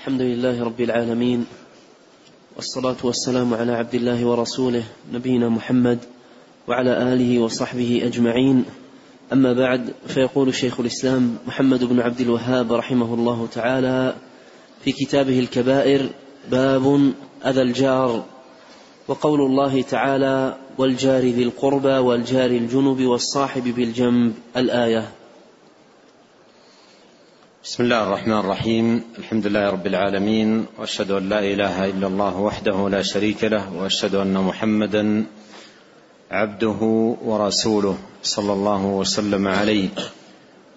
الحمد لله رب العالمين والصلاة والسلام على عبد الله ورسوله نبينا محمد وعلى آله وصحبه أجمعين. أما بعد فيقول شيخ الإسلام محمد بن عبد الوهاب رحمه الله تعالى في كتابه الكبائر باب أذى الجار. وقول الله تعالى والجار ذي القربى والجار الجنب والصاحب بالجنب الآية. بسم الله الرحمن الرحيم. الحمد لله رب العالمين وأشهد أن لا إله إلا الله وحده لا شريك له وأشهد أن محمدا عبده ورسوله صلى الله وسلم عليه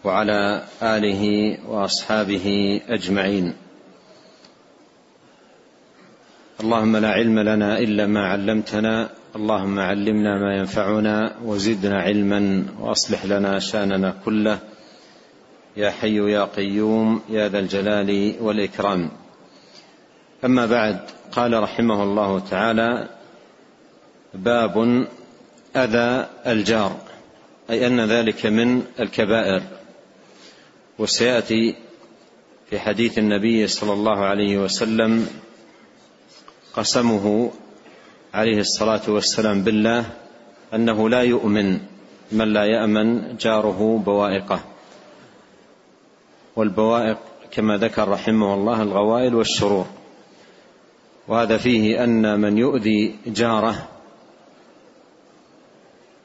وعلى آله وأصحابه أجمعين. اللهم لا علم لنا إلا ما علمتنا اللهم علمنا ما ينفعنا وزدنا علما وأصلح لنا شأننا كله يا حي يا قيوم يا ذا الجلال والإكرام. أما بعد قال رحمه الله تعالى باب أذى الجار أي أن ذلك من الكبائر. وسيأتي في حديث النبي صلى الله عليه وسلم قسمه عليه الصلاة والسلام بالله أنه لا يؤمن من لا يأمن جاره بوائقه. والبوائق كما ذكر رحمه الله الغوائل والشرور. وهذا فيه أن من يؤذي جاره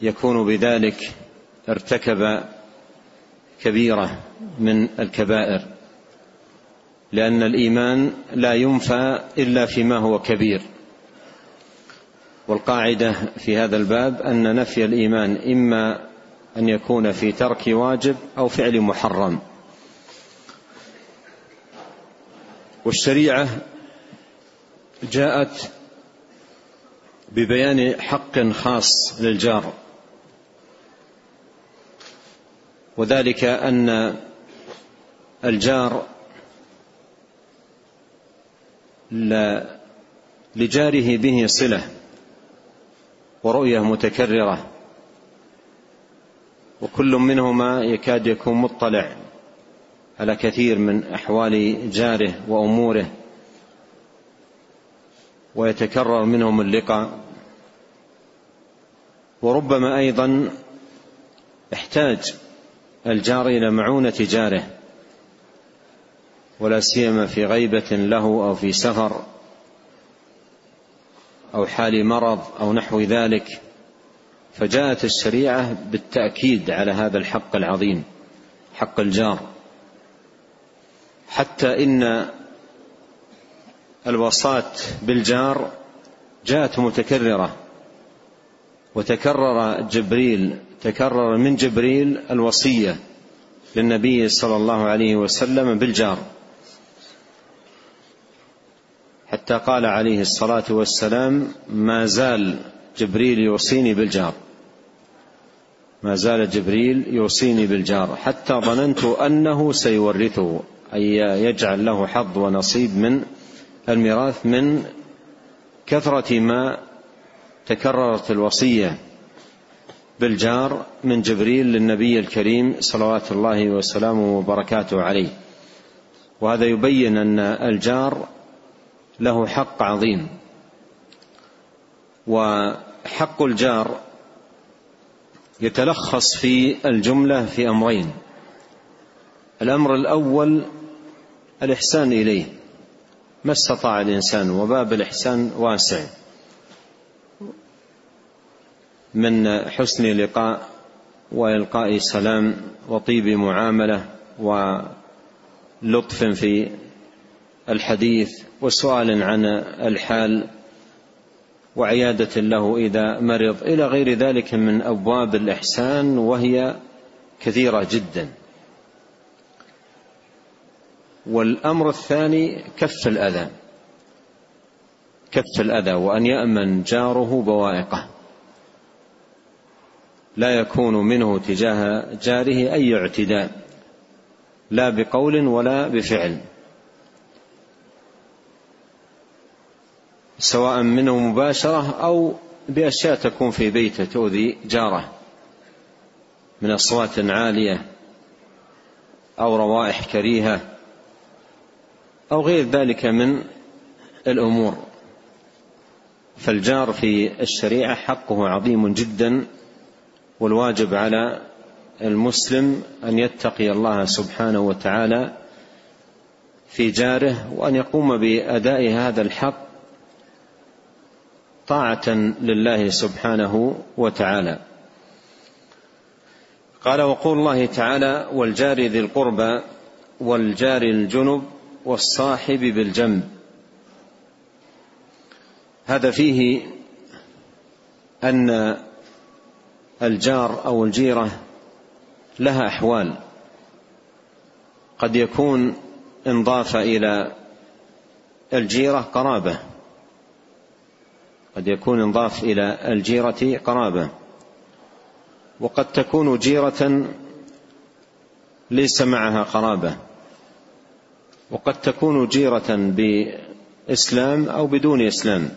يكون بذلك ارتكب كبيرة من الكبائر لأن الإيمان لا ينفى إلا فيما هو كبير. والقاعدة في هذا الباب أن نفي الإيمان إما أن يكون في ترك واجب أو فعل محرم. والشريعة جاءت ببيان حق خاص للجار. وذلك أن الجار لجاره به صلة ورؤية متكررة وكل منهما يكاد يكون مطلع. على كثير من أحوال جاره وأموره ويتكرر منهم اللقاء. وربما أيضا احتاج الجار إلى معونة جاره ولا سيما في غيبة له أو في سفر أو حال مرض أو نحو ذلك. فجاءت الشريعة بالتأكيد على هذا الحق العظيم حق الجار. حتى إن الوصاة بالجار جاءت متكررة وتكرر جبريل تكرر من جبريل الوصية للنبي صلى الله عليه وسلم بالجار. حتى قال عليه الصلاة والسلام ما زال جبريل يوصيني بالجار. ما زال جبريل يوصيني بالجار. حتى ظننت أنه سيورثه. أي يجعل له حظ ونصيب من الميراث من كثرة ما تكررت الوصية بالجار من جبريل للنبي الكريم صلوات الله وسلامه وبركاته عليه. وهذا يبين أن الجار له حق عظيم. وحق الجار يتلخص في الجملة في أمرين. الأمر الأول الإحسان إليه. ما استطاع الإنسان وباب الإحسان واسع. من حسن لقاء وإلقاء سلام وطيب معاملة ولطف في الحديث وسؤال عن الحال وعيادة له إذا مرض. إلى غير ذلك من أبواب الإحسان وهي كثيرة جدا. والأمر الثاني كف الأذى. كف الأذى وأن يأمن جاره بوائقه. لا يكون منه تجاه جاره أي اعتداء. لا بقول ولا بفعل. سواء منه مباشرة أو بأشياء تكون في بيته تؤذي جاره. من أصوات عالية أو روائح كريهة. أو غير ذلك من الأمور. فالجار في الشريعة حقه عظيم جدا والواجب على المسلم أن يتقي الله سبحانه وتعالى في جاره وأن يقوم بأداء هذا الحق طاعة لله سبحانه وتعالى. قال وقول الله تعالى والجار ذي القربى والجار الجنب والصاحب بالجنب. هذا فيه أن الجار أو الجيرة لها أحوال. قد يكون إنضاف إلى الجيرة قرابة. قد يكون إنضاف إلى الجيرة قرابة. وقد تكون جيرة ليس معها قرابة. وقد تكون جيرة بإسلام أو بدون إسلام.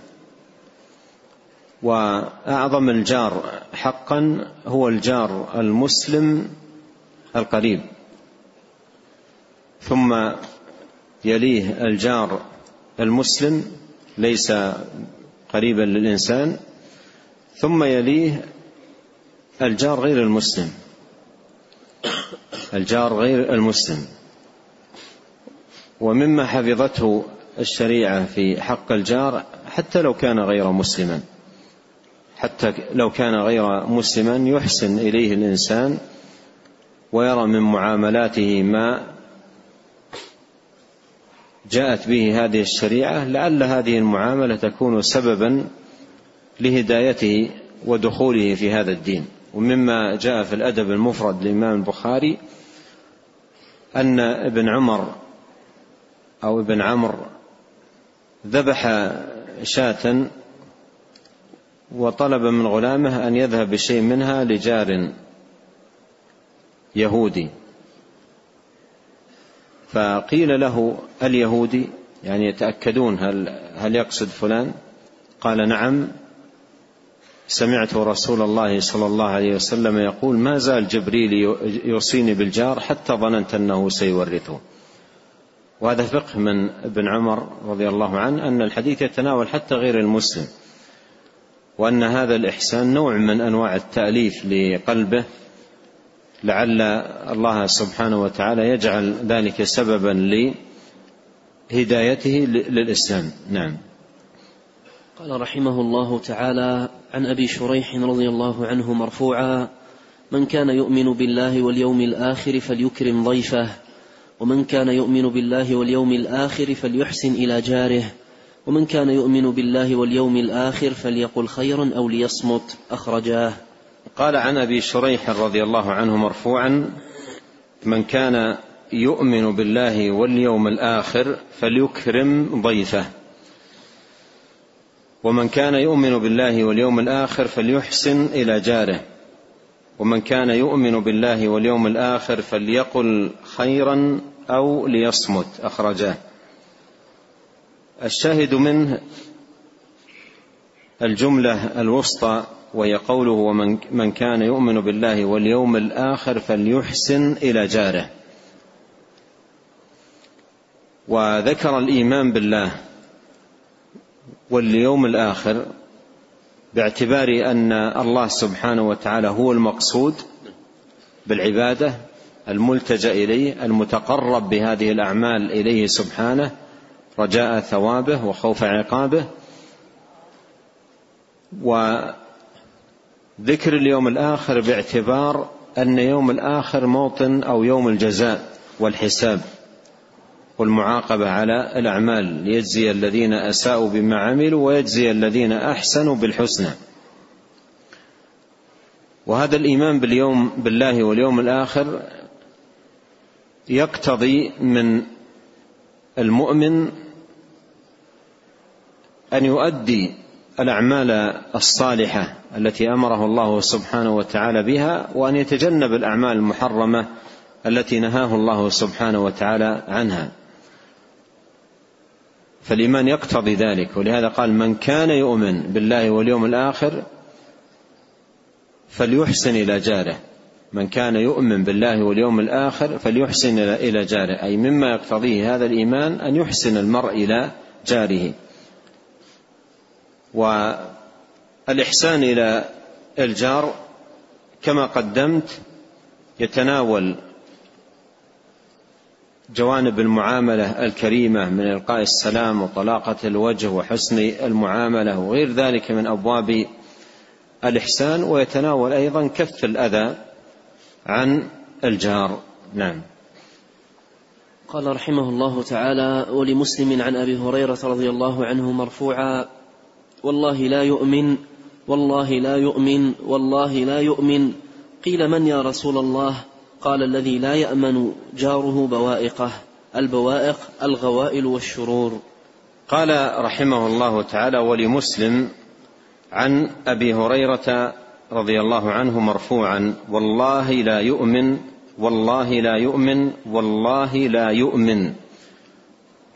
وأعظم الجار حقا هو الجار المسلم القريب. ثم يليه الجار المسلم ليس قريبا للإنسان. ثم يليه الجار غير المسلم. الجار غير المسلم. ومما حفظته الشريعة في حق الجار حتى لو كان غير مسلما. حتى لو كان غير مسلما يحسن إليه الإنسان ويرى من معاملاته ما جاءت به هذه الشريعة لعل هذه المعاملة تكون سببا لهدايته ودخوله في هذا الدين. ومما جاء في الأدب المفرد للامام البخاري أن ابن عمر أو ابن عمرو ذبح شاة وطلب من غلامه أن يذهب بشيء منها لجار يهودي. فقيل له اليهودي يعني يتأكدون هل هل يقصد فلان؟ قال نعم. سمعت رسول الله صلى الله عليه وسلم يقول ما زال جبريل يوصيني بالجار حتى ظننت أنه سيورثه. وهذا فقه من ابن عمر رضي الله عنه أن الحديث يتناول حتى غير المسلم وأن هذا الإحسان نوع من أنواع التأليف لقلبه لعل الله سبحانه وتعالى يجعل ذلك سببا لهدايته للإسلام. نعم. قال رحمه الله تعالى عن أبي شريح رضي الله عنه مرفوعا من كان يؤمن بالله واليوم الآخر فليكرم ضيفه ومن كان يؤمن بالله واليوم الآخر فليحسن إلى جاره. ومن كان يؤمن بالله واليوم الآخر فليقل خيرا أو ليصمت. أخرجاه. قال عن أبي شريح رضي الله عنه مرفوعا من كان يؤمن بالله واليوم الآخر فليكرم ضيفه. ومن كان يؤمن بالله واليوم الآخر فليحسن إلى جاره. ومن كان يؤمن بالله واليوم الآخر فليقل خيرا أو ليصمت أخرجاه. الشاهد منه الجملة الوسطى وهي قوله ومن من كان يؤمن بالله واليوم الآخر فليحسن إلى جاره. وذكر الإيمان بالله واليوم الآخر باعتبار أن الله سبحانه وتعالى هو المقصود بالعبادة الملتجأ إليه المتقرب بهذه الأعمال إليه سبحانه رجاء ثوابه وخوف عقابه. وذكر اليوم الآخر باعتبار أن يوم الآخر موطن أو يوم الجزاء والحساب والمعاقبة على الأعمال. ليجزي الذين أساءوا بما عملوا ويجزي الذين أحسنوا بالحسنى. وهذا الإيمان باليوم بالله واليوم الآخر يقتضي من المؤمن أن يؤدي الأعمال الصالحة التي أمره الله سبحانه وتعالى بها وأن يتجنب الأعمال المحرمة التي نهاه الله سبحانه وتعالى عنها. فالإيمان يقتضي ذلك ولهذا قال من كان يؤمن بالله واليوم الآخر فليحسن إلى جاره. من كان يؤمن بالله واليوم الآخر فليحسن إلى جاره. أي مما يقتضيه هذا الإيمان أن يحسن المرء إلى جاره. والإحسان إلى الجار كما قدمت يتناول جوانب المعاملة الكريمة من إلقاء السلام وطلاقة الوجه وحسن المعاملة وغير ذلك من أبواب الإحسان ويتناول أيضا كف الأذى. عن الجار. نعم. قال رحمه الله تعالى ولمسلم عن أبي هريرة رضي الله عنه مرفوعا والله لا يؤمن والله لا يؤمن والله لا يؤمن. قيل من يا رسول الله؟ قال الذي لا يأمن جاره بوائقه البوائق الغوائل والشرور. قال رحمه الله تعالى ولمسلم عن أبي هريرة رضي الله عنه مرفوعا والله لا يؤمن والله لا يؤمن والله لا يؤمن.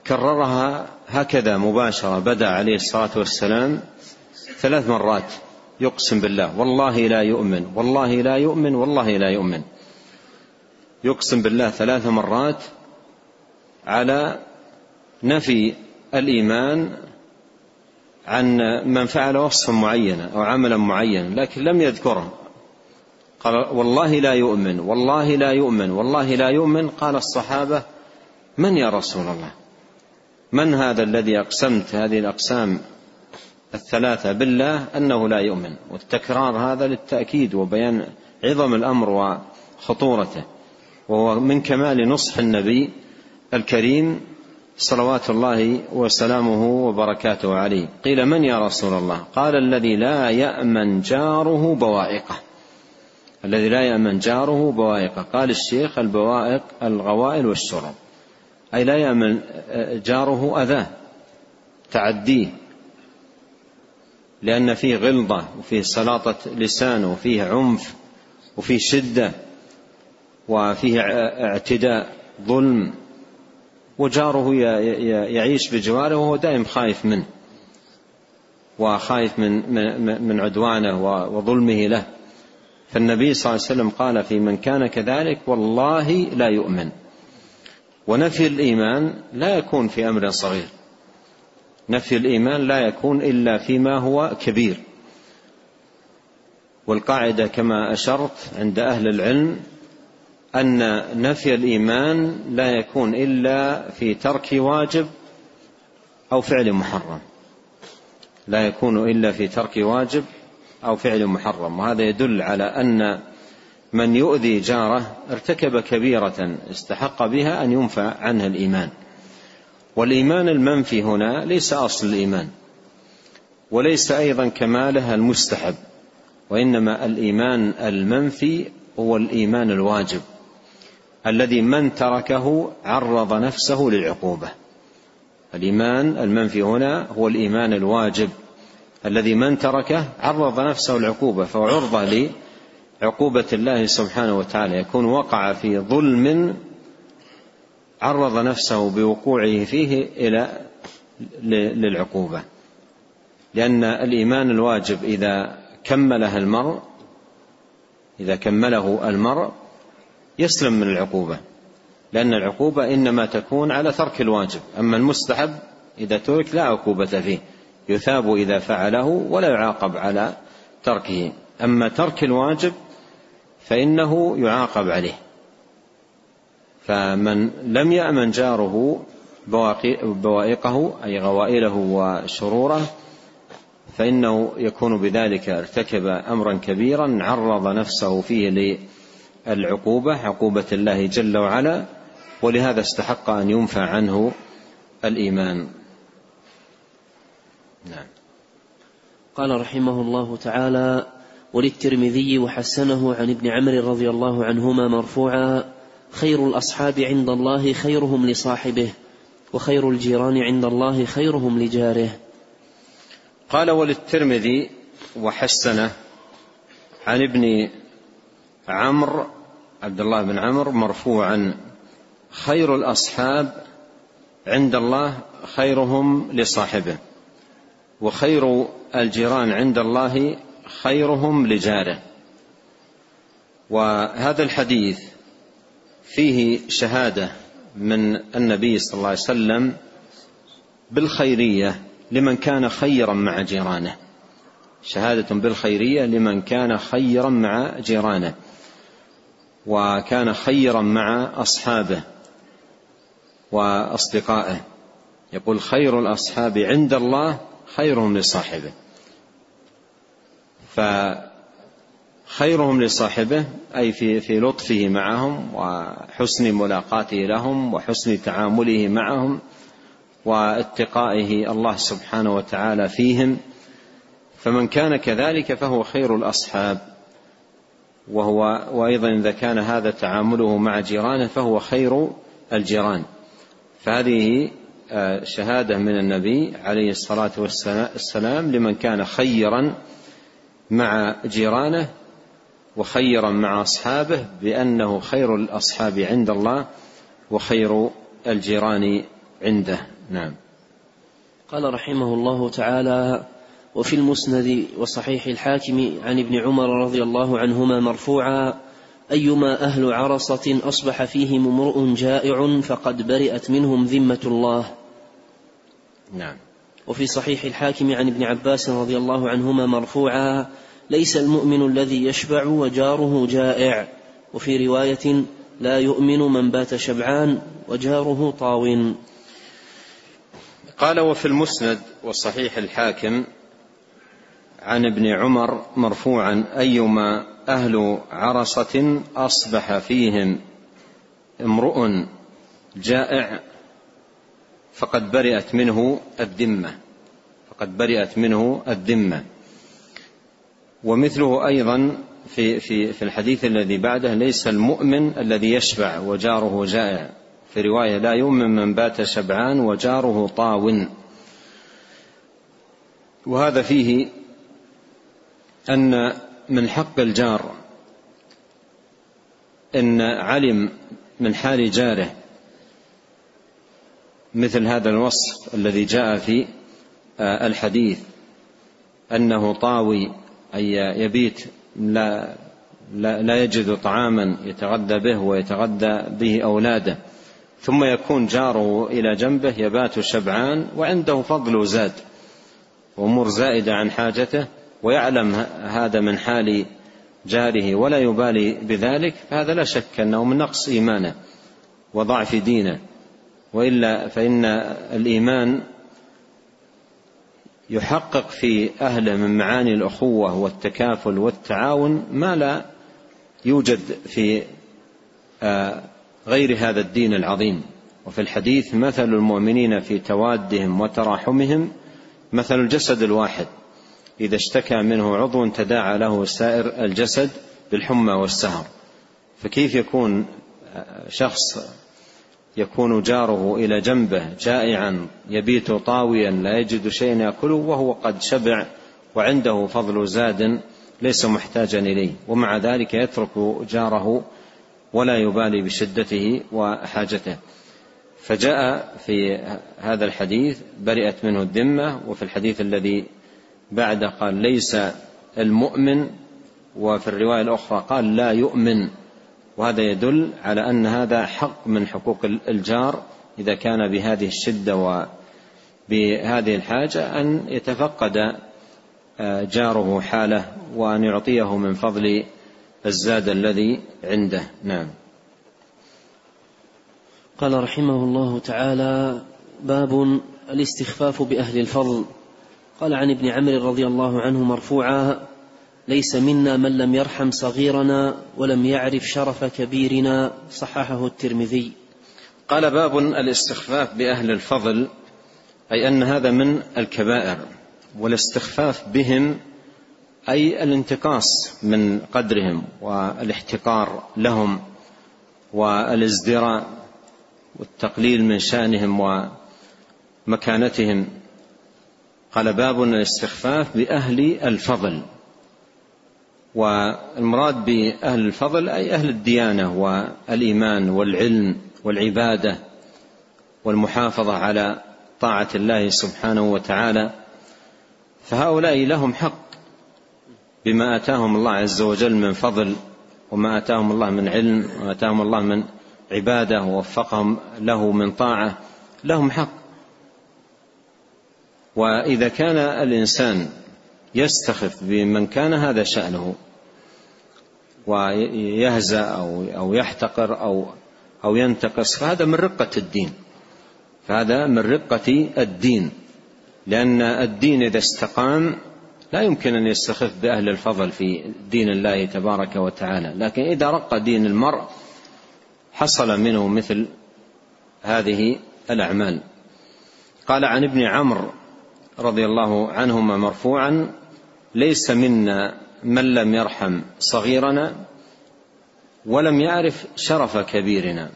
كررها هكذا مباشرة بدأ عليه الصلاة والسلام ثلاث مرات يقسم بالله والله لا يؤمن والله لا يؤمن والله لا يؤمن. يقسم بالله ثلاث مرات على نفي الإيمان عن من فعل وصفا معينا أو عملا معينا لكن لم يذكره قال والله لا يؤمن والله لا يؤمن والله لا يؤمن. قال الصحابة من يا رسول الله؟ من هذا الذي أقسمت هذه الأقسام الثلاثة بالله أنه لا يؤمن؟ والتكرار هذا للتأكيد وبيان عظم الأمر وخطورته. وهو من كمال نصح النبي الكريم صلوات الله وسلامه وبركاته عليه. قيل من يا رسول الله؟ قال الذي لا يامن جاره بوائقه. الذي لا يامن جاره بوائقه. قال الشيخ البوائق الغوائل والشرب. أي لا يأمن جاره أذاه تعديه لأن فيه غلظة وفيه سلاطة لسان وفيه عنف وفيه شدة وفيه اعتداء ظلم. وجاره يعيش بجواره وهو دائم خايف منه. وخايف من من عدوانه وظلمه له. فالنبي صلى الله عليه وسلم قال في من كان كذلك والله لا يؤمن ونفي الإيمان لا يكون في أمر صغير. نفي الإيمان لا يكون إلا فيما هو كبير. والقاعدة كما أشرت عند أهل العلم أن نفي الإيمان لا يكون إلا في ترك واجب أو فعل محرم. لا يكون إلا في ترك واجب أو فعل محرم. وهذا يدل على أن من يؤذي جاره ارتكب كبيرة استحق بها أن ينفى عنها الإيمان. والإيمان المنفي هنا ليس أصل الإيمان وليس أيضا كماله المستحب وإنما الإيمان المنفي هو الإيمان الواجب. الذي من تركه عرض نفسه للعقوبة. الإيمان المنفي هنا هو الإيمان الواجب. الذي من تركه عرض نفسه للعقوبة فهو عرضه لعقوبة الله سبحانه وتعالى. يكون وقع في ظلم عرض نفسه بوقوعه فيه إلى للعقوبة. لأن الإيمان الواجب إذا كمله المرء إذا كمله المرء يسلم من العقوبة لأن العقوبة إنما تكون على ترك الواجب أما المستحب إذا ترك لا عقوبة فيه يثاب إذا فعله ولا يعاقب على تركه أما ترك الواجب فإنه يعاقب عليه. فمن لم يأمن جاره بوائقه أي غوائله وشروره فإنه يكون بذلك ارتكب أمرا كبيرا عرض نفسه فيه العقوبة عقوبة الله جل وعلا ولهذا استحق أن ينفى عنه الإيمان. نعم. قال رحمه الله تعالى وللترمذي وحسنه عن ابن عمرو رضي الله عنهما مرفوعا خير الأصحاب عند الله خيرهم لصاحبه وخير الجيران عند الله خيرهم لجاره. قال وللترمذي وحسنه عن ابن عمرو عبد الله بن عمرو مرفوعا خير الأصحاب عند الله خيرهم لصاحبه وخير الجيران عند الله خيرهم لجاره. وهذا الحديث فيه شهادة من النبي صلى الله عليه وسلم بالخيرية لمن كان خيرا مع جيرانه. شهادة بالخيرية لمن كان خيرا مع جيرانه. وكان خيرا مع أصحابه وأصدقائه. يقول خير الأصحاب عند الله خيرهم لصاحبه. فخيرهم لصاحبه أي في في لطفه معهم وحسن ملاقاته لهم وحسن تعامله معهم واتقائه الله سبحانه وتعالى فيهم. فمن كان كذلك فهو خير الأصحاب. وهو وأيضا إذا كان هذا تعامله مع جيرانه فهو خير الجيران. فهذه آه، شهادة من النبي عليه الصلاة والسلام لمن كان خيرا مع جيرانه وخيرا مع أصحابه بأنه خير الأصحاب عند الله وخير الجيران عنده. نعم. قال رحمه الله تعالى وفي المسند وصحيح الحاكم عن ابن عمر رضي الله عنهما مرفوعا أيما أهل عرصة أصبح فيهم امرؤ جائع فقد برئت منهم ذمة الله. نعم. وفي صحيح الحاكم عن ابن عباس رضي الله عنهما مرفوعا ليس المؤمن الذي يشبع وجاره جائع. وفي رواية لا يؤمن من بات شبعان وجاره طاو قال وفي المسند وصحيح الحاكم عن ابن عمر مرفوعا أيما أهل عرصة أصبح فيهم امرؤ جائع فقد برئت منه الذمة فقد برئت منه الذمة. ومثله أيضا في في في الحديث الذي بعده ليس المؤمن الذي يشبع وجاره جائع. في رواية لا يؤمن من بات شبعان وجاره طاو. وهذا فيه أن من حق الجار إن علم من حال جاره مثل هذا الوصف الذي جاء في آه، الحديث أنه طاوي أي يبيت لا لا, لا يجد طعاما يتغذى به ويتغذى به أولاده ثم يكون جاره إلى جنبه يبات شبعان وعنده فضل زاد وأمور زائدة عن حاجته ويعلم هذا من حال جاره ولا يبالي بذلك فهذا لا شك أنه من نقص إيمانه وضعف دينه. وإلا فإن الإيمان يحقق في اهله من معاني الأخوة والتكافل والتعاون ما لا يوجد في آه، غير هذا الدين العظيم. وفي الحديث مثل المؤمنين في توادهم وتراحمهم مثل الجسد الواحد. إذا اشتكى منه عضو تداعى له سائر الجسد بالحمى والسهر. فكيف يكون شخص يكون جاره إلى جنبه جائعا يبيت طاويا لا يجد شيئا يأكله وهو قد شبع وعنده فضل زاد ليس محتاجا إليه. ومع ذلك يترك جاره ولا يبالي بشدته وحاجته. فجاء في هذا الحديث برئت منه الذمة وفي الحديث الذي بعده قال ليس المؤمن وفي الرواية الأخرى قال لا يؤمن. وهذا يدل على أن هذا حق من حقوق الجار إذا كان بهذه الشدة وبهذه الحاجة أن يتفقد آه، جاره حاله وأن يعطيه من فضل الزاد الذي عنده. نعم. قال رحمه الله تعالى باب الاستخفاف بأهل الفضل. قال عن ابن عمرو رضي الله عنه مرفوعا ليس منا من لم يرحم صغيرنا ولم يعرف شرف كبيرنا. صححه الترمذي. قال باب الاستخفاف بأهل الفضل أي أن هذا من الكبائر والاستخفاف بهم أي الانتقاص من قدرهم والاحتقار لهم والازدراء والتقليل من شأنهم ومكانتهم قال باب الاستخفاف بأهل الفضل. والمراد بأهل الفضل أي أهل الديانة والإيمان والعلم والعبادة والمحافظة على طاعة الله سبحانه وتعالى فهؤلاء لهم حق بما آتاهم الله عز وجل من فضل وما آتاهم الله من علم وآتاهم الله من عبادة ووفقهم له من طاعة لهم حق. وإذا كان الإنسان يستخف بمن كان هذا شأنه ويهزأ أو أو يحتقر أو أو ينتقص فهذا من رقة الدين. فهذا من رقة الدين. لأن الدين إذا استقام لا يمكن أن يستخف بأهل الفضل في دين الله تبارك وتعالى. لكن إذا رق دين المرء حصل منه مثل هذه الأعمال. قال عن ابن عمرو رضي الله عنهما مرفوعا ليس منا من لم يرحم صغيرنا ولم يعرف شرف كبيرنا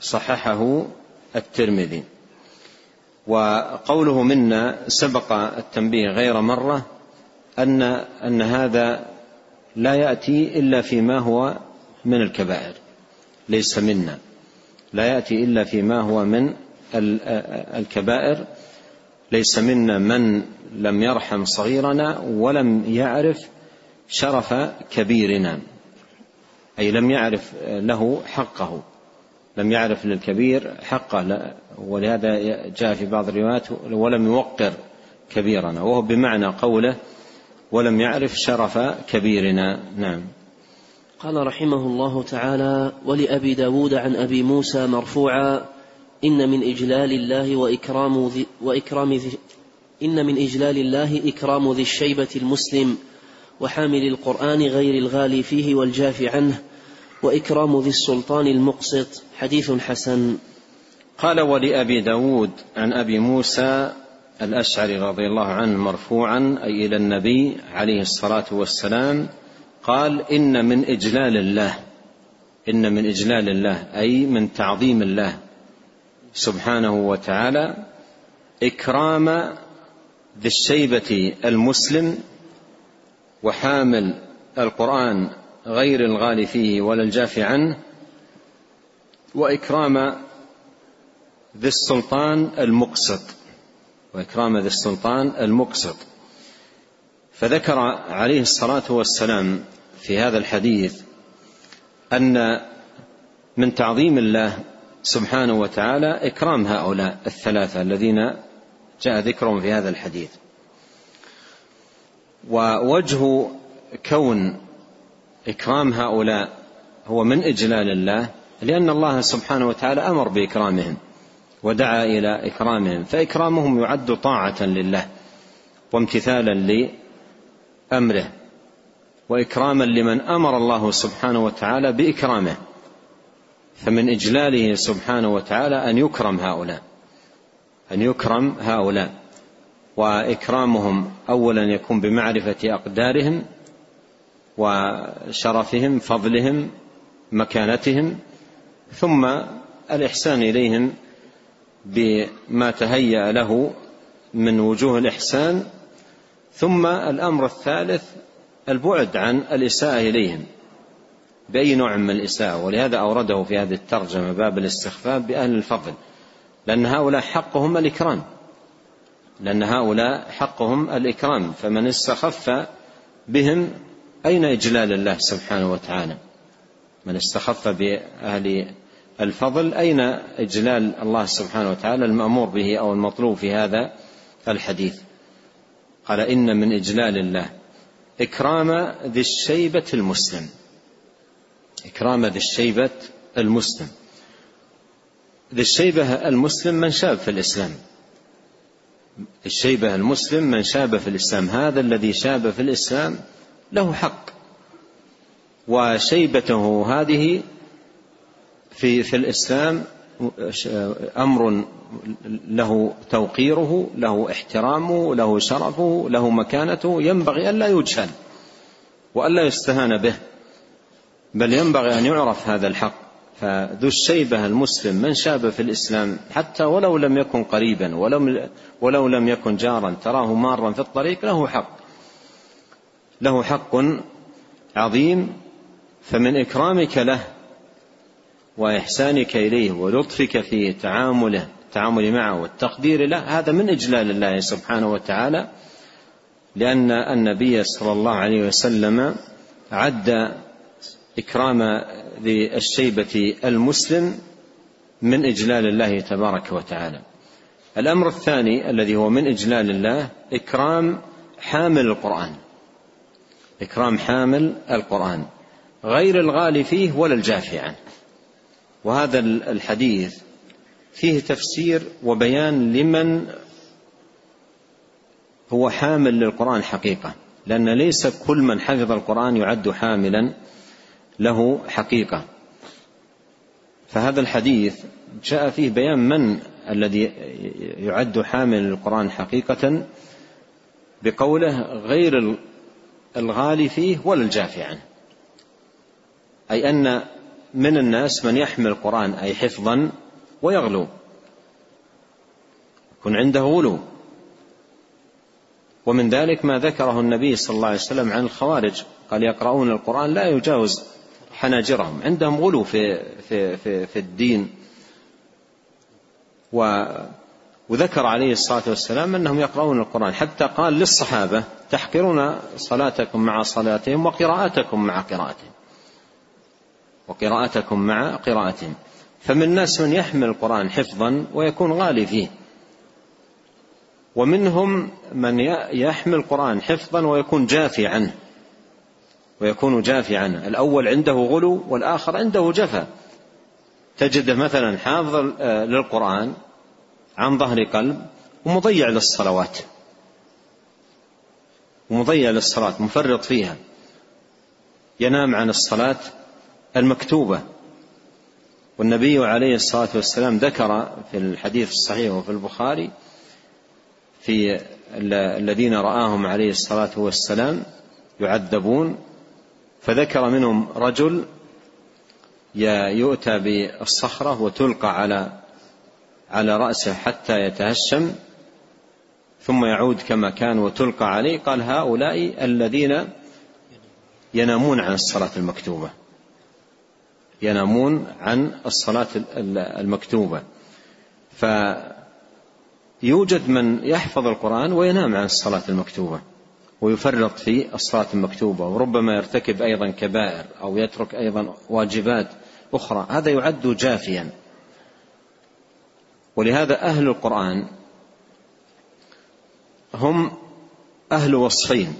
صححه الترمذي. وقوله منا سبق التنبيه غير مرة ان أن هذا لا يأتي إلا فيما هو من الكبائر ليس منا. لا يأتي إلا فيما هو من الكبائر ليس منا من لم يرحم صغيرنا ولم يعرف شرف كبيرنا. أي لم يعرف له حقه. لم يعرف للكبير حقه. ولهذا جاء في بعض الروايات ولم يوقر كبيرنا. وهو بمعنى قوله ولم يعرف شرف كبيرنا. نعم. قال رحمه الله تعالى ولأبي داود عن أبي موسى مرفوعا إن من إجلال الله وإكرام ذي وإكرام ذي إن من إجلال الله إكرام ذي الشيبة المسلم وحامل القرآن غير الغالي فيه والجاف عنه وإكرام ذي السلطان المقسط. حديث حسن. قال ولأبي داود عن أبي موسى الأشعري رضي الله عنه مرفوعا أي إلى النبي عليه الصلاة والسلام قال إن من إجلال الله. إن من إجلال الله أي من تعظيم الله. سبحانه وتعالى إكرام ذي الشيبة المسلم وحامل القرآن غير الغالي فيه ولا الجاف عنه وإكرام ذي السلطان المقسط وإكرام ذي السلطان المقسط. فذكر عليه الصلاة والسلام في هذا الحديث أن من تعظيم الله سبحانه وتعالى إكرام هؤلاء الثلاثة الذين جاء ذكرهم في هذا الحديث. ووجه كون إكرام هؤلاء هو من إجلال الله لأن الله سبحانه وتعالى أمر بإكرامهم ودعا إلى إكرامهم فإكرامهم يعد طاعة لله وامتثالا لأمره وإكراما لمن أمر الله سبحانه وتعالى بإكرامه. فمن إجلاله سبحانه وتعالى أن يكرم هؤلاء أن يكرم هؤلاء. وإكرامهم أولا يكون بمعرفة أقدارهم وشرفهم فضلهم مكانتهم ثم الإحسان إليهم بما تهيأ له من وجوه الإحسان. ثم الأمر الثالث البعد عن الإساءة إليهم. بأي نوع من الإساءة ولهذا أورده في هذه الترجمة باب الاستخفاف بأهل الفضل. لأن هؤلاء حقهم الإكرام. لأن هؤلاء حقهم الإكرام. فمن استخف بهم أين إجلال الله سبحانه وتعالى؟ من استخف بأهل الفضل أين إجلال الله سبحانه وتعالى المأمور به أو المطلوب في هذا الحديث؟ قال إن من إجلال الله إكرام ذي الشيبة المسلم. إكرام ذي الشيبة المسلم. ذي الشيبة المسلم من شاب في الإسلام. الشيبة المسلم من شاب في الإسلام. هذا الذي شاب في الإسلام له حق. وشيبته هذه في في الإسلام أمر له توقيره له احترامه له شرفه له مكانته. ينبغي ألا يجهل وألا يستهان به. بل ينبغي أن يعرف هذا الحق. فذو الشيبة المسلم من شاب في الإسلام حتى ولو لم يكن قريبا ولو, ولو لم يكن جارا تراه مارا في الطريق له حق. له حق عظيم فمن إكرامك له وإحسانك إليه ولطفك في تعامله التعامل معه والتقدير له هذا من إجلال الله سبحانه وتعالى لأن النبي صلى الله عليه وسلم عد إكرام ذي الشيبة المسلم من إجلال الله تبارك وتعالى. الأمر الثاني الذي هو من إجلال الله إكرام حامل القرآن. إكرام حامل القرآن. غير الغالي فيه ولا الجافي عنه. وهذا الحديث فيه تفسير وبيان لمن هو حامل للقرآن حقيقة. لأن ليس كل من حفظ القرآن يعد حاملا. له حقيقة. فهذا الحديث جاء فيه بيان من الذي يعد حامل للقرآن حقيقة بقوله غير الغالي فيه ولا الجافي عنه. أي أن من الناس من يحمل القرآن أي حفظا ويغلو. يكون عنده غلو. ومن ذلك ما ذكره النبي صلى الله عليه وسلم عن الخوارج. قال يقرؤون القرآن لا يجاوز حناجرهم. عندهم غلو في في في, في الدين. و وذكر عليه الصلاة والسلام أنهم يقرؤون القرآن. حتى قال للصحابة تحقرون صلاتكم مع صلاتهم وقراءتكم مع قراءتهم. وقراءتكم مع قراءتهم. فمن الناس من يحمل القرآن حفظا ويكون غالي فيه. ومنهم من يحمل القرآن حفظا ويكون جافي عنه. ويكون جافي عنه الأول عنده غلو والآخر عنده جفا. تجده مثلا حافظ للقرآن عن ظهر قلب ومضيع للصلوات. ومضيع للصلاة مفرط فيها. ينام عن الصلاة المكتوبة. والنبي عليه الصلاة والسلام ذكر في الحديث الصحيح وفي البخاري في الذين رآهم عليه الصلاة والسلام يعذبون فذكر منهم رجل يؤتى بالصخرة وتلقى على على رأسه حتى يتهشم ثم يعود كما كان وتلقى عليه قال هؤلاء الذين ينامون عن الصلاة المكتوبة. ينامون عن الصلاة المكتوبة. فيوجد من يحفظ القرآن وينام عن الصلاة المكتوبة. ويفرط في الصلاة المكتوبة وربما يرتكب أيضا كبائر أو يترك أيضا واجبات أخرى. هذا يعد جافيا. ولهذا أهل القرآن هم أهل وصفين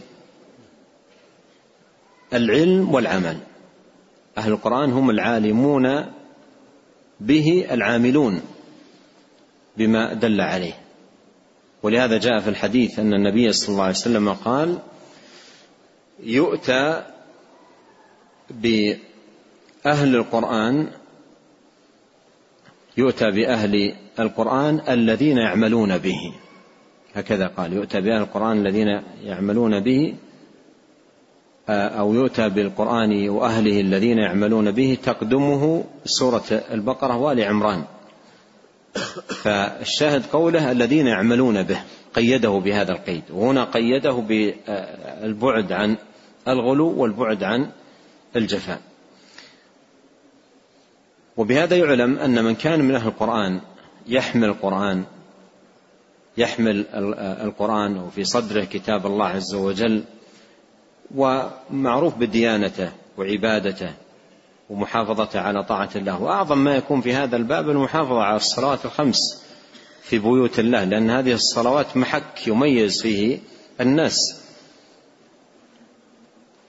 العلم والعمل. أهل القرآن هم العالمون به العاملون بما دل عليه. ولهذا جاء في الحديث أن النبي صلى الله عليه وسلم قال يؤتى بأهل القرآن يؤتى بأهل القرآن الذين يعملون به. هكذا قال يؤتى بأهل القرآن الذين يعملون به أو يؤتى بالقرآن وأهله الذين يعملون به تقدمه سورة البقرة وآل عمران. فالشاهد قوله الذين يعملون به قيده بهذا القيد. وهنا قيده بالبعد عن الغلو والبعد عن الجفاء. وبهذا يعلم أن من كان من أهل القرآن يحمل القرآن يحمل القرآن وفي صدره كتاب الله عز وجل ومعروف بديانته وعبادته. ومحافظته على طاعة الله. وأعظم ما يكون في هذا الباب المحافظة على الصلوات الخمس في بيوت الله لأن هذه الصلوات محك يميز فيه الناس.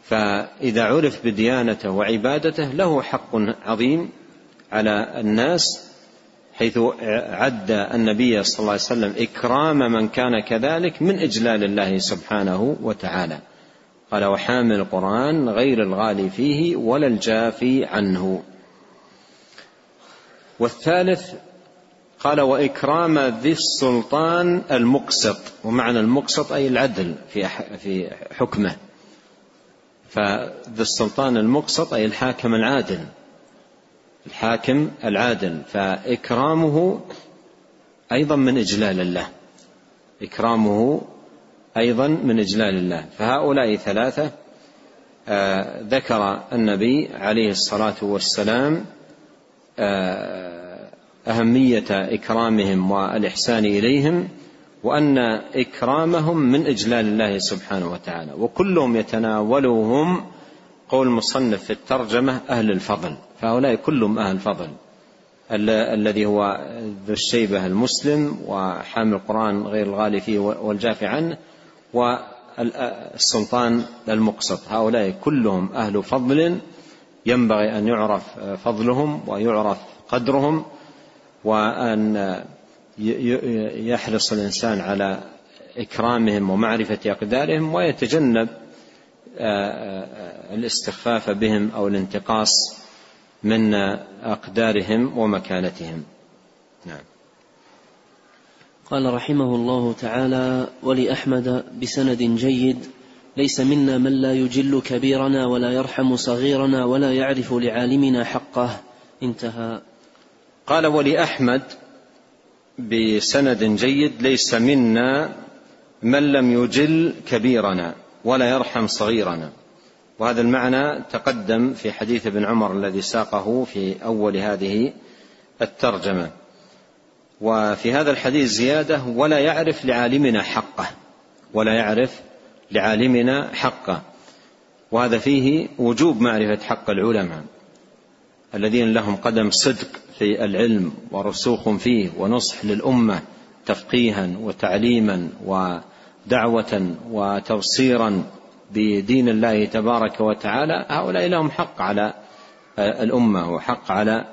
فإذا عرف بديانته وعبادته له حق عظيم على الناس حيث عد النبي صلى الله عليه وسلم إكرام من كان كذلك من إجلال الله سبحانه وتعالى. قال وحامل القرآن غير الغالي فيه ولا الجافي عنه. والثالث قال وإكرام ذي السلطان المقسط. ومعنى المقسط أي العدل في في حكمه. فذي السلطان المقسط أي الحاكم العادل. الحاكم العادل. فإكرامه أيضا من إجلال الله. إكرامه أيضا من إجلال الله. فهؤلاء ثلاثة آه ذكر النبي عليه الصلاة والسلام آه أهمية إكرامهم والإحسان إليهم وأن إكرامهم من إجلال الله سبحانه وتعالى. وكلهم يتناولهم قول المصنف في الترجمة أهل الفضل. فهؤلاء كلهم أهل فضل الذي هو ذو الشيبة المسلم وحامل القرآن غير الغالي فيه والجافي عنه والسلطان المقسط. هؤلاء كلهم أهل فضل ينبغي أن يعرف فضلهم ويعرف قدرهم وأن يحرص الإنسان على إكرامهم ومعرفة أقدارهم ويتجنب الاستخفاف بهم أو الانتقاص من أقدارهم ومكانتهم. نعم. قال رحمه الله تعالى ولأحمد بسند جيد ليس منا من لا يجل كبيرنا ولا يرحم صغيرنا ولا يعرف لعالمنا حقه. انتهى. قال ولأحمد بسند جيد ليس منا من لم يجل كبيرنا ولا يرحم صغيرنا. وهذا المعنى تقدم في حديث ابن عمر الذي ساقه في أول هذه الترجمة. وفي هذا الحديث زيادة ولا يعرف لعالمنا حقه. ولا يعرف لعالمنا حقه. وهذا فيه وجوب معرفة حق العلماء الذين لهم قدم صدق في العلم ورسوخ فيه ونصح للأمة تفقيها وتعليما ودعوة وتبصيرا بدين الله تبارك وتعالى. هؤلاء لهم حق على الأمة وحق على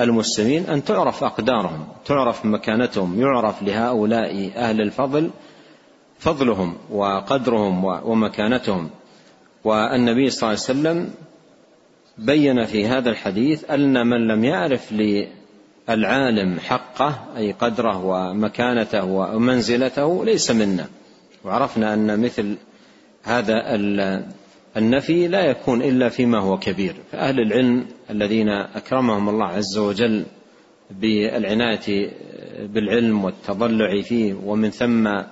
المسلمين أن تعرف أقدارهم تعرف مكانتهم يعرف لهؤلاء أهل الفضل فضلهم وقدرهم ومكانتهم. والنبي صلى الله عليه وسلم بين في هذا الحديث أن من لم يعرف للعالم حقه أي قدره ومكانته ومنزلته ليس منا. وعرفنا أن مثل هذا النفي لا يكون إلا فيما هو كبير. فأهل العلم الذين أكرمهم الله عز وجل بالعناية بالعلم والتضلع فيه ومن ثم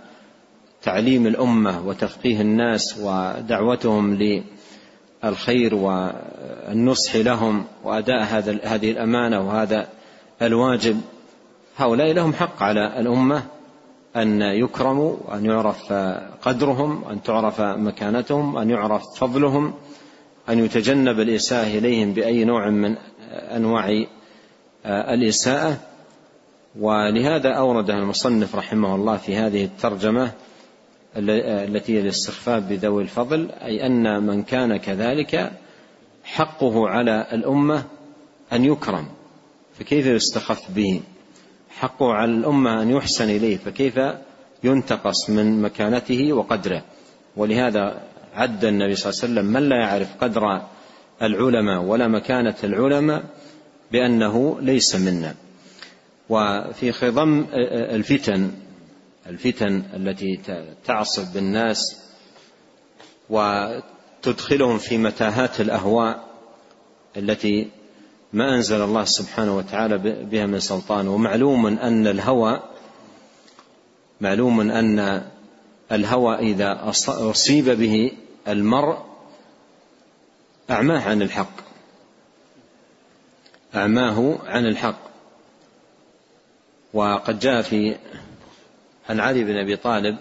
تعليم الأمة وتفقيه الناس ودعوتهم للخير والنصح لهم وأداء هذا هذه الأمانة وهذا الواجب هؤلاء لهم حق على الأمة أن يكرموا وأن يعرف قدرهم أن تعرف مكانتهم أن يعرف فضلهم. أن يتجنب الإساءة إليهم بأي نوع من أنواع الإساءة. ولهذا أورد المصنف رحمه الله في هذه الترجمة التي هي الاستخفاف بذوي الفضل أي أن من كان كذلك حقه على الأمة أن يكرم. فكيف يستخف به؟ حقه على الأمة أن يحسن إليه فكيف ينتقص من مكانته وقدره؟ ولهذا عد النبي صلى الله عليه وسلم من لا يعرف قدر العلماء ولا مكانة العلماء بأنه ليس منا. وفي خضم الفتن الفتن التي تعصف بالناس وتدخلهم في متاهات الأهواء التي ما أنزل الله سبحانه وتعالى بها من سلطان. ومعلوم أن الهوى معلوم أن الهوى إذا أصيب به المرء أعماه عن الحق. أعماه عن الحق. وقد جاء في عن علي بن أبي طالب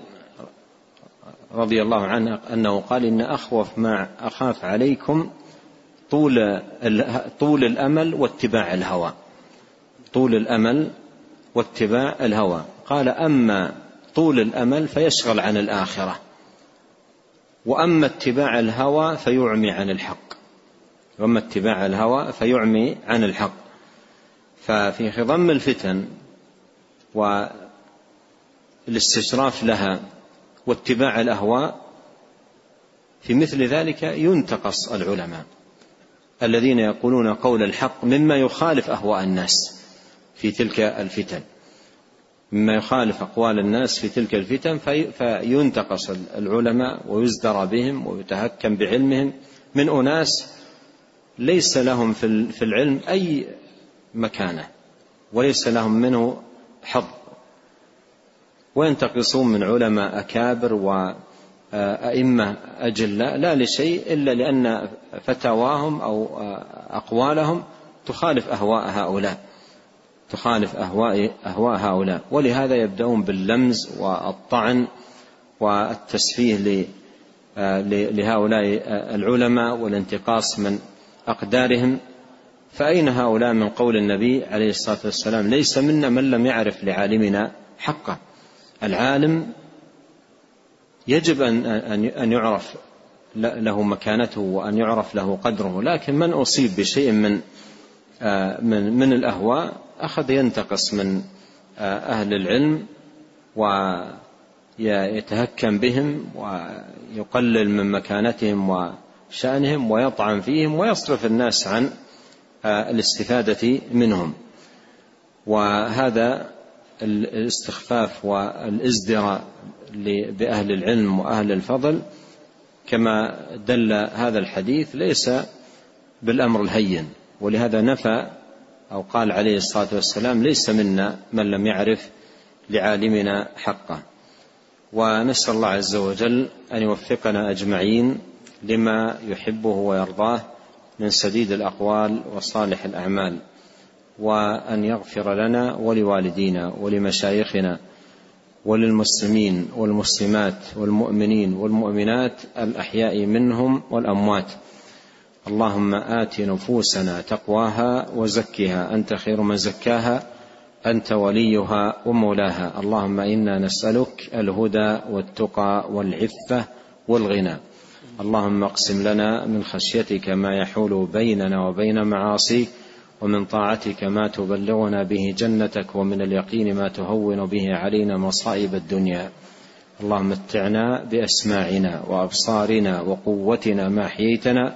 رضي الله عنه أنه قال إن أخوف ما أخاف عليكم طول طول الأمل واتباع الهوى. طول الأمل واتباع الهوى. قال أما طول الأمل فيشغل عن الآخرة. وأما اتباع الهوى فيعمي عن الحق. وأما اتباع الهوى فيعمي عن الحق. ففي خضم الفتن والاستشراف لها واتباع الأهواء في مثل ذلك ينتقص العلماء. الذين يقولون قول الحق مما يخالف أهواء الناس في تلك الفتن. مما يخالف أقوال الناس في تلك الفتن في فينتقص العلماء ويزدرى بهم ويتهكم بعلمهم. من أناس ليس لهم في العلم أي مكانة وليس لهم منه حظ. وينتقصون من علماء أكابر و أئمة أجلاء لا لشيء إلا لأن فتاواهم أو أقوالهم تخالف أهواء هؤلاء. تخالف أهواء أهواء هؤلاء. ولهذا يبدأون باللمز والطعن والتسفيه لهؤلاء العلماء والانتقاص من أقدارهم. فأين هؤلاء من قول النبي عليه الصلاة والسلام؟ ليس منا من لم يعرف لعالمنا حقه. العالم يجب أن أن يعرف له مكانته وأن يعرف له قدره. لكن من أصيب بشيء من من من الأهواء؟ أخذ ينتقص من أهل العلم ويتهكم بهم ويقلل من مكانتهم وشأنهم ويطعن فيهم ويصرف الناس عن الاستفادة منهم. وهذا الاستخفاف والإزدراء بأهل العلم وأهل الفضل كما دل هذا الحديث ليس بالأمر الهين ولهذا نفى أو قال عليه الصلاة والسلام ليس منا من لم يعرف لعالمنا حقه. ونسأل الله عز وجل أن يوفقنا أجمعين لما يحبه ويرضاه من سديد الأقوال وصالح الأعمال وأن يغفر لنا ولوالدينا ولمشايخنا وللمسلمين والمسلمات والمؤمنين والمؤمنات الأحياء منهم والأموات. اللهم آت نفوسنا تقواها وزكها. أنت خير من زكاها أنت وليها ومولاها. اللهم إنا نسألك الهدى والتقى والعفة والغنى. اللهم اقسم لنا من خشيتك ما يحول بيننا وبين معاصيك ومن طاعتك ما تبلغنا به جنتك ومن اليقين ما تهون به علينا مصائب الدنيا. اللهم متعنا بأسماعنا وأبصارنا وقوتنا ما احييتنا